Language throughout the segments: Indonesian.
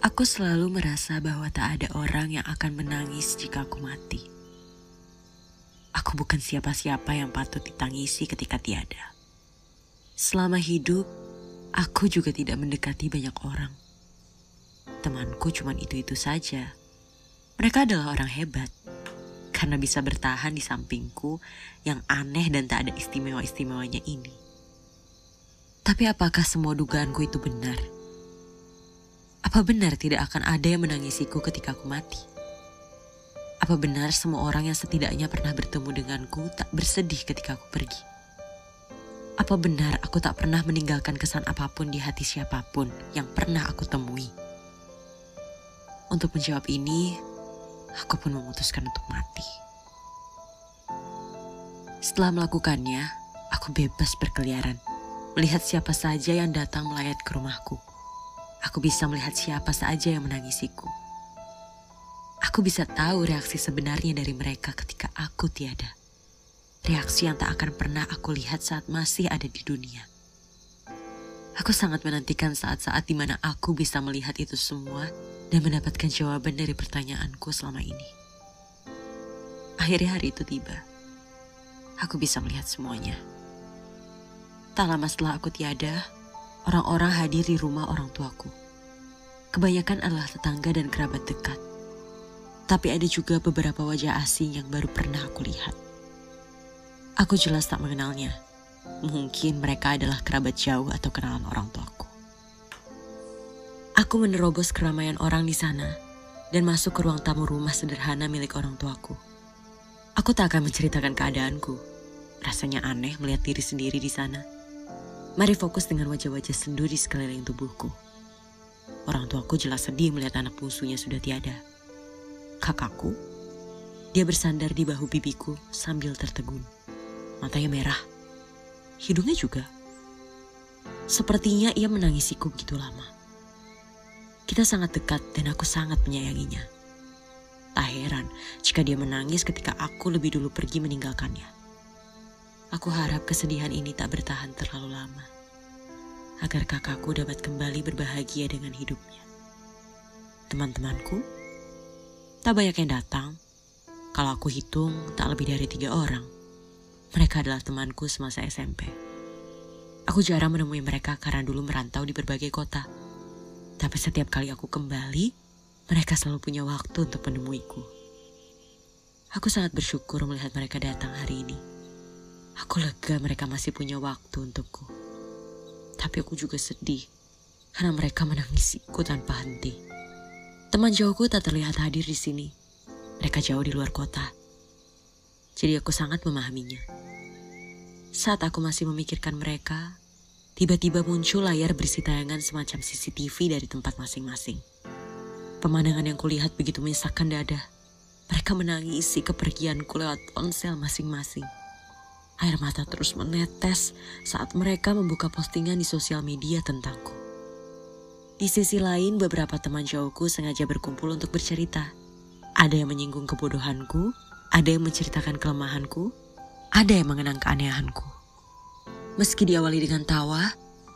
Aku selalu merasa bahwa tak ada orang yang akan menangis jika aku mati. Aku bukan siapa-siapa yang patut ditangisi ketika tiada. Selama hidup, aku juga tidak mendekati banyak orang. Temanku cuma itu-itu saja. Mereka adalah orang hebat karena bisa bertahan di sampingku yang aneh dan tak ada istimewa-istimewanya ini. Tapi apakah semua dugaanku itu benar? Apa benar tidak akan ada yang menangisiku ketika aku mati? Apa benar semua orang yang setidaknya pernah bertemu denganku tak bersedih ketika aku pergi? Apa benar aku tak pernah meninggalkan kesan apa pun di hati siapa pun yang pernah aku temui? Untuk menjawab ini, aku pun memutuskan untuk mati. Setelah melakukannya, aku bebas berkeliaran, melihat siapa saja yang datang melayat ke rumahku. Aku bisa melihat siapa saja yang menangisiku. Aku bisa tahu reaksi sebenarnya dari mereka ketika aku tiada. Reaksi yang tak akan pernah aku lihat saat masih ada di dunia. Aku sangat menantikan saat-saat di mana aku bisa melihat itu semua dan mendapatkan jawaban dari pertanyaanku selama ini. Akhirnya hari itu tiba. Aku bisa melihat semuanya. Tak lama setelah aku tiada, orang-orang hadir di rumah orang tuaku. Kebanyakan adalah tetangga dan kerabat dekat. Tapi ada juga beberapa wajah asing yang baru pernah aku lihat. Aku jelas tak mengenalnya. Mungkin mereka adalah kerabat jauh atau kenalan orang tuaku. Aku menerobos keramaian orang di sana dan masuk ke ruang tamu rumah sederhana milik orang tuaku. Aku tak akan menceritakan keadaanku. Rasanya aneh melihat diri sendiri di sana. Mari fokus dengan wajah-wajah sendu di sekeliling tubuhku. Orang tuaku jelas sedih melihat anak bungsunya sudah tiada. Kakakku, dia bersandar di bahu bibiku sambil tertegun. Matanya merah. Hidungnya juga. Sepertinya ia menangisiku begitu lama. Kita sangat dekat dan aku sangat menyayanginya. Tak heran jika dia menangis ketika aku lebih dulu pergi meninggalkannya. Aku harap kesedihan ini tak bertahan terlalu lama. Agar kakakku dapat kembali berbahagia dengan hidupnya. Teman-temanku, tak banyak yang datang. Kalau aku hitung, tak lebih dari tiga orang. Mereka adalah temanku semasa SMP. Aku jarang menemui mereka karena dulu merantau di berbagai kota. Tapi setiap kali aku kembali, mereka selalu punya waktu untuk menemuiku. Aku sangat bersyukur melihat mereka datang hari ini. Aku lega mereka masih punya waktu untukku. Tapi aku juga sedih karena mereka menangisiku tanpa henti. Teman jauhku tak terlihat hadir di sini. Mereka jauh di luar kota. Jadi aku sangat memahaminya. Saat aku masih memikirkan mereka, tiba-tiba muncul layar berisi tayangan semacam CCTV dari tempat masing-masing. Pemandangan yang kulihat begitu menyesakkan dada. Mereka menangisi kepergianku lewat ponsel masing-masing. Air mata terus menetes saat mereka membuka postingan di sosial media tentangku. Di sisi lain, beberapa teman jauhku sengaja berkumpul untuk bercerita. Ada yang menyinggung kebodohanku, ada yang menceritakan kelemahanku, ada yang mengenang keanehanku. Meski diawali dengan tawa,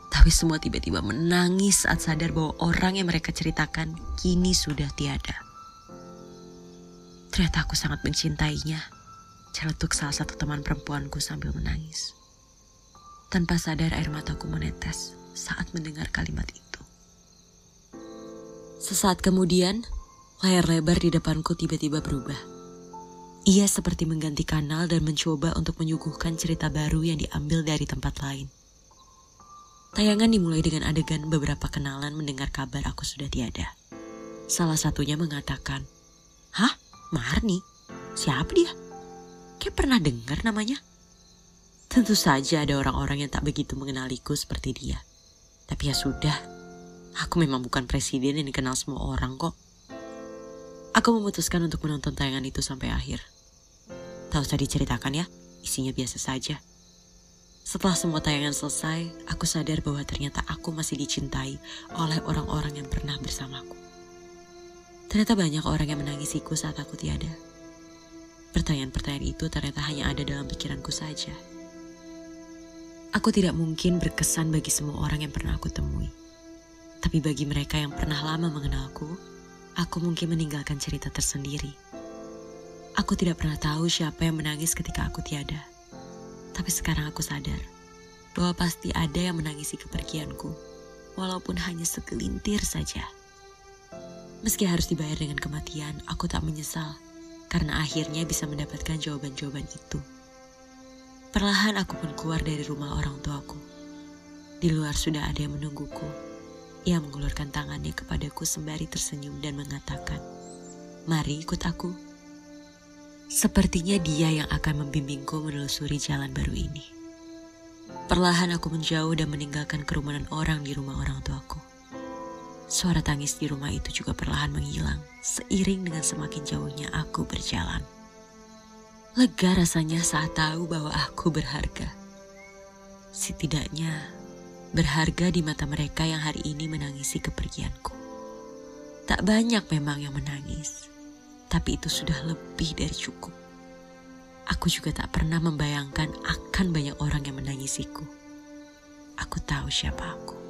tapi semua tiba-tiba menangis saat sadar bahwa orang yang mereka ceritakan kini sudah tiada. Ternyata aku sangat mencintainya, celetuk salah satu teman perempuanku sambil menangis. Tanpa sadar air mataku menetes saat mendengar kalimat itu. Sesaat kemudian, layar lebar di depanku tiba-tiba berubah ia seperti mengganti kanal dan mencoba untuk menyuguhkan cerita baru yang diambil dari tempat lain. Tayangan dimulai dengan adegan beberapa kenalan mendengar kabar aku sudah tiada. Salah satunya mengatakan, Hah? Marni? Siapa dia? Kayak pernah dengar namanya. Tentu saja ada orang-orang yang tak begitu mengenaliku seperti dia. Tapi ya sudah, aku memang bukan presiden yang dikenal semua orang kok. Aku memutuskan untuk menonton tayangan itu sampai akhir. Tak usah diceritakan ya, isinya biasa saja. Setelah semua tayangan selesai, aku sadar bahwa ternyata aku masih dicintai oleh orang-orang yang pernah bersamaku. Ternyata banyak orang yang menangisiku saat aku tiada. Pertanyaan-pertanyaan itu ternyata hanya ada dalam pikiranku saja. Aku tidak mungkin berkesan bagi semua orang yang pernah aku temui. Tapi bagi mereka yang pernah lama mengenalku, aku mungkin meninggalkan cerita tersendiri. Aku tidak pernah tahu siapa yang menangis ketika aku tiada. Tapi sekarang aku sadar bahwa pasti ada yang menangisi kepergianku, walaupun hanya segelintir saja. Meski harus dibayar dengan kematian, aku tak menyesal karena akhirnya bisa mendapatkan jawaban-jawaban itu. Perlahan aku pun keluar dari rumah orang tuaku. Di luar sudah ada yang menungguku. Ia mengulurkan tangannya kepadaku sembari tersenyum dan mengatakan, Mari ikut aku. Sepertinya dia yang akan membimbingku menelusuri jalan baru ini. Perlahan aku menjauh dan meninggalkan kerumunan orang di rumah orang tuaku. Suara tangis di rumah itu juga perlahan menghilang seiring dengan semakin jauhnya aku berjalan. Lega rasanya saat tahu bahwa aku berharga. Setidaknya berharga di mata mereka yang hari ini menangisi kepergianku. Tak banyak memang yang menangis, tapi itu sudah lebih dari cukup. Aku juga tak pernah membayangkan akan banyak orang yang menangisiku. Aku tahu siapa aku.